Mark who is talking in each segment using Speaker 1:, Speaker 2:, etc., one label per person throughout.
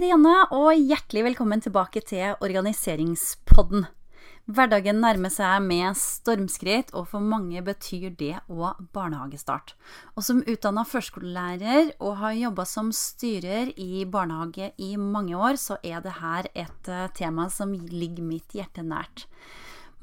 Speaker 1: Janne, og hjertelig velkommen tilbake til Organiseringspodden. Hverdagen nærmer seg med stormskritt, og for mange betyr det òg barnehagestart. Og som utdanna førskolelærer og har jobba som styrer i barnehage i mange år, så er det her et eh, tema som ligger mitt hjerte nært.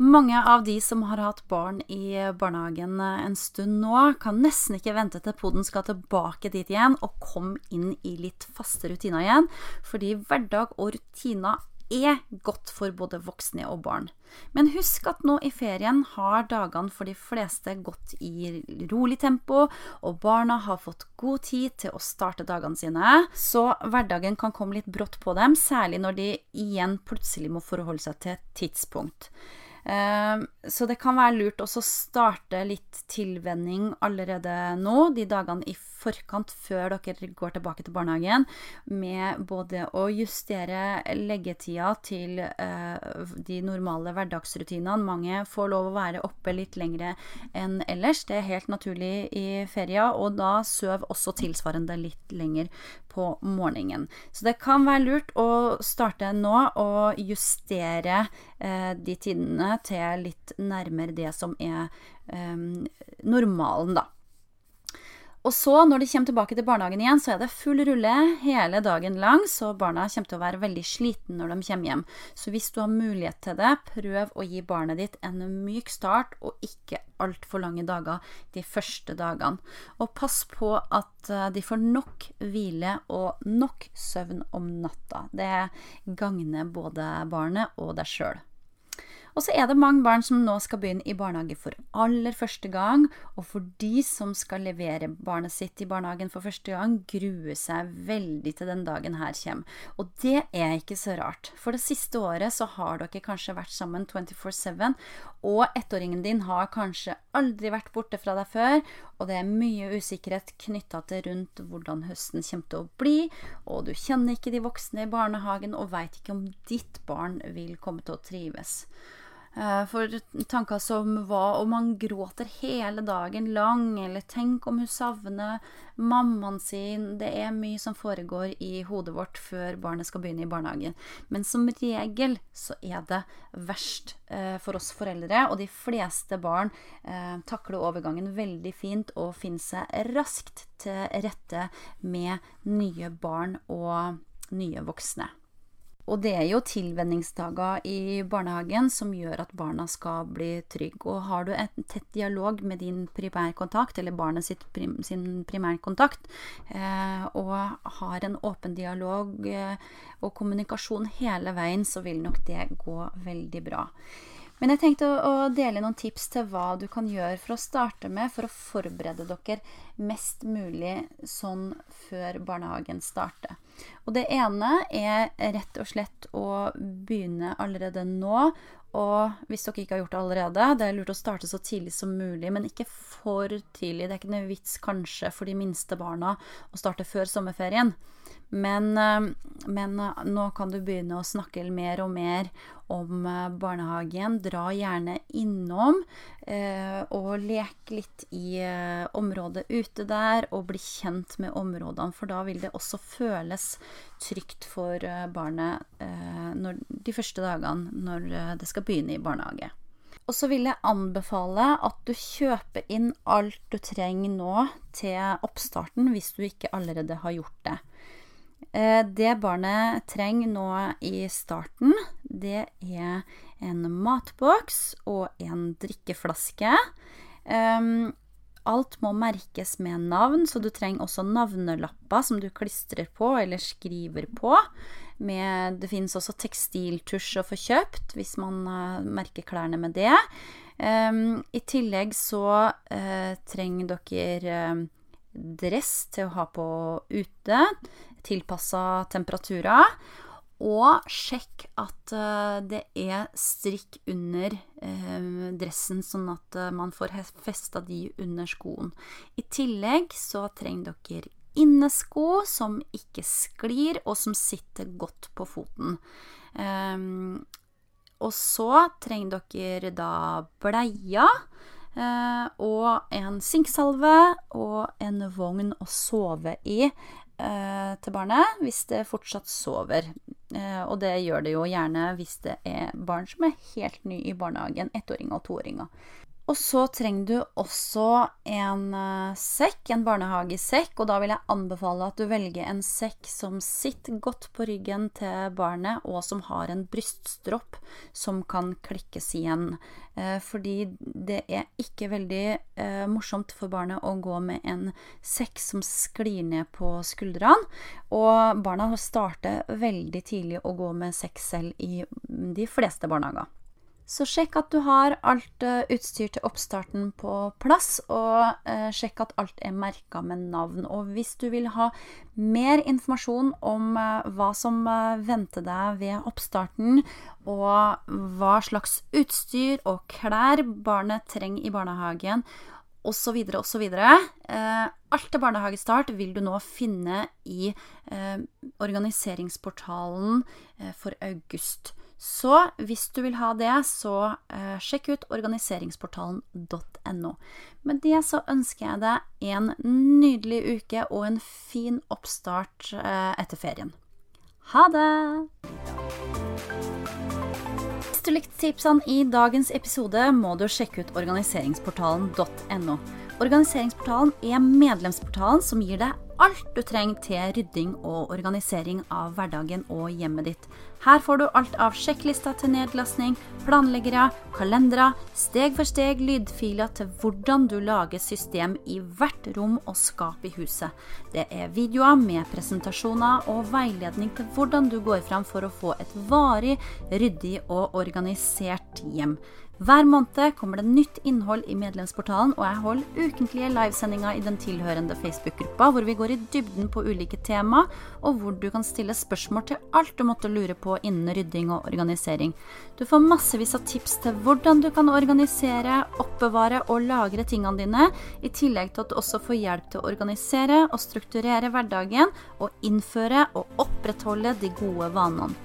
Speaker 1: Mange av de som har hatt barn i barnehagen eh, en stund nå, kan nesten ikke vente til poden skal tilbake dit igjen og komme inn i litt faste rutiner igjen, fordi hverdag og rutiner er godt for både voksne og barn. Men husk at nå i ferien har dagene for de fleste gått i rolig tempo, og barna har fått god tid til å starte dagene sine, så hverdagen kan komme litt brått på dem, særlig når de igjen plutselig må forholde seg til et tidspunkt. Ehm, så det kan være lurt også å starte litt tilvenning allerede nå, de dagene i forkant før dere går tilbake til barnehagen, med både å justere leggetida til eh, de normale hverdagsrutinene. Mange får lov å være oppe litt lengre enn ellers. Det er helt naturlig i feria, og da søv også tilsvarende litt lenger på morgenen. Så det kan være lurt å starte nå og justere eh, de tidene til litt nærmere det som er eh, normalen, da. Og så, når de kommer tilbake til barnehagen igjen, så er det full rulle hele dagen lang, så barna kommer til å være veldig slitne når de kommer hjem. Så hvis du har mulighet til det, prøv å gi barnet ditt en myk start, og ikke altfor lange dager de første dagene. Og pass på at eh, de får nok hvile og nok søvn om natta. Det gagner både barnet og deg sjøl. Og så er det mange barn som nå skal begynne i barnehage for aller første gang, og for de som skal levere barnet sitt i barnehagen for første gang, gruer seg veldig til den dagen her kommer. Og det er ikke så rart, for det siste året så har dere kanskje vært sammen 24-7, og ettåringen din har kanskje aldri vært borte fra deg før, og det er mye usikkerhet knytta til rundt hvordan høsten kommer til å bli, og du kjenner ikke de voksne i barnehagen og veit ikke om ditt barn vil komme til å trives. Eh, for tanker som hva om han gråter hele dagen lang, eller tenk om hun savner mammaen sin Det er mye som foregår i hodet vårt før barnet skal begynne i barnehagen. Men som regel så er det verst eh, for oss foreldre, og de fleste barn eh, takler overgangen veldig fint og finner seg raskt til rette med nye barn og nye voksne. Og det er jo tilvenningsdager i barnehagen som gjør at barna skal bli trygge. Og har du en tett dialog med din primærkontakt, eller barnet prim, sin primærkontakt, eh, og har en åpen dialog eh, og kommunikasjon hele veien, så vil nok det gå veldig bra. Men jeg tenkte å, dele noen tips til hva du kan gjøre for å starte med for å forberede dere mest mulig sånn før barnehagen starter. Og det ene er rett og slett å begynne allerede nå. Og hvis dere ikke har gjort det allerede, det er lurt å starte så tidlig som mulig, men ikke for tidlig. Det er ikke noe vits kanskje for de minste barna å starte før sommerferien. Men, eh, men, eh, nå kan du begynne å snakke mer og mer om eh, barnehagen. Dra gjerne innom eh, og lek litt i eh, området ute der, og bli kjent med områdene. For da vil det også føles trygt for barnet eh, når, de første dagene når det skal begynne i barnehage. Og så vil jeg anbefale at du kjøper inn alt du trenger nå til oppstarten, hvis du ikke allerede har gjort det. Eh, det barnet trenger nå i starten, det er en matboks og en drikkeflaske. Um, alt må merkes med navn, så du trenger også navnelapper som du klistrer på eller skriver på. Med, det finnes også tekstiltusj å få kjøpt hvis man uh, merker klærne med det. Um, I tillegg så uh, trenger dere uh, dress til å ha på ute tilpassa temperaturer. Og sjekk at eh, det er strikk under eh, dressen, sånn at eh, man får festa de under skoen. I tillegg så trenger dere innesko som ikke sklir, og som sitter godt på foten. Um, og så trenger dere da bleier. Uh, og en sinksalve og en vogn å sove i til barnet hvis det fortsatt sover. Eh, og det gjør det jo gjerne hvis det er barn som er helt ny i barnehagen, ettåringer og toåringer. Og så trenger du også en uh, sekk, en barnehagesekk, og da vil jeg anbefale at du velger en sekk som sitter godt på ryggen til barnet, og som har en bryststropp som kan klikkes igjen. Uh, fordi det er ikke veldig uh, morsomt for barnet å gå med en sekk som sklir ned på skuldrene, og barna starter veldig tidlig å gå med sekk selv i de fleste barnehager. Så sjekk at du har alt uh, utstyr til oppstarten på plass, og uh, sjekk at alt er merka med navn. Og hvis du vil ha mer informasjon om uh, hva som venter deg ved oppstarten, og hva slags utstyr og klær barnet trenger i barnehagen, osv., osv. Eh, alt til barnehagestart vil du nå finne i eh, organiseringsportalen eh, for august. Så hvis du vil ha det, så eh, sjekk ut organiseringsportalen.no. Med det så ønsker jeg deg en nydelig uke og en fin oppstart eh, etter ferien. Ha det! Hvis du likte tipsene i dagens episode, må du sjekke ut organiseringsportalen.no. Organiseringsportalen er medlemsportalen som gir deg alt du trenger til rydding og organisering av hverdagen og hjemmet ditt. Her får du alt av sjekklister til nedlastning, planleggere, kalendere, steg for steg lydfiler til hvordan du lager system i hvert rom og skap i huset. Det er videoer med presentasjoner og veiledning til hvordan du går frem for å få et varig, ryddig og organisert hjem. Hver måned kommer det nytt innhold i medlemsportalen, og jeg holder ukentlige livesendinger i den tilhørende Facebook-gruppa, hvor vi går i dybden på ulike tema, og hvor du kan stille spørsmål til alt du måtte lure på innen rydding og organisering. Du får massevis av tips til hvordan du kan organisere, oppbevare og lagre tingene dine, i tillegg til at du også får hjelp til å organisere og strukturere hverdagen, og innføre og opprettholde de gode vanene.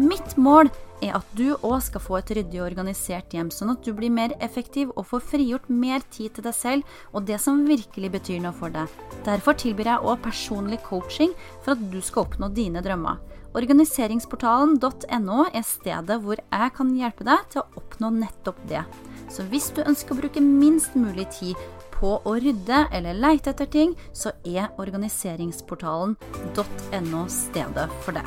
Speaker 1: Mitt mål er er at du òg skal få et ryddig og organisert hjem, sånn at du blir mer effektiv og får frigjort mer tid til deg selv og det som virkelig betyr noe for deg. Derfor tilbyr jeg òg personlig coaching for at du skal oppnå dine drømmer. Organiseringsportalen.no er stedet hvor jeg kan hjelpe deg til å oppnå nettopp det. Så hvis du ønsker å bruke minst mulig tid på å rydde eller leite etter ting, så er organiseringsportalen.no stedet for det.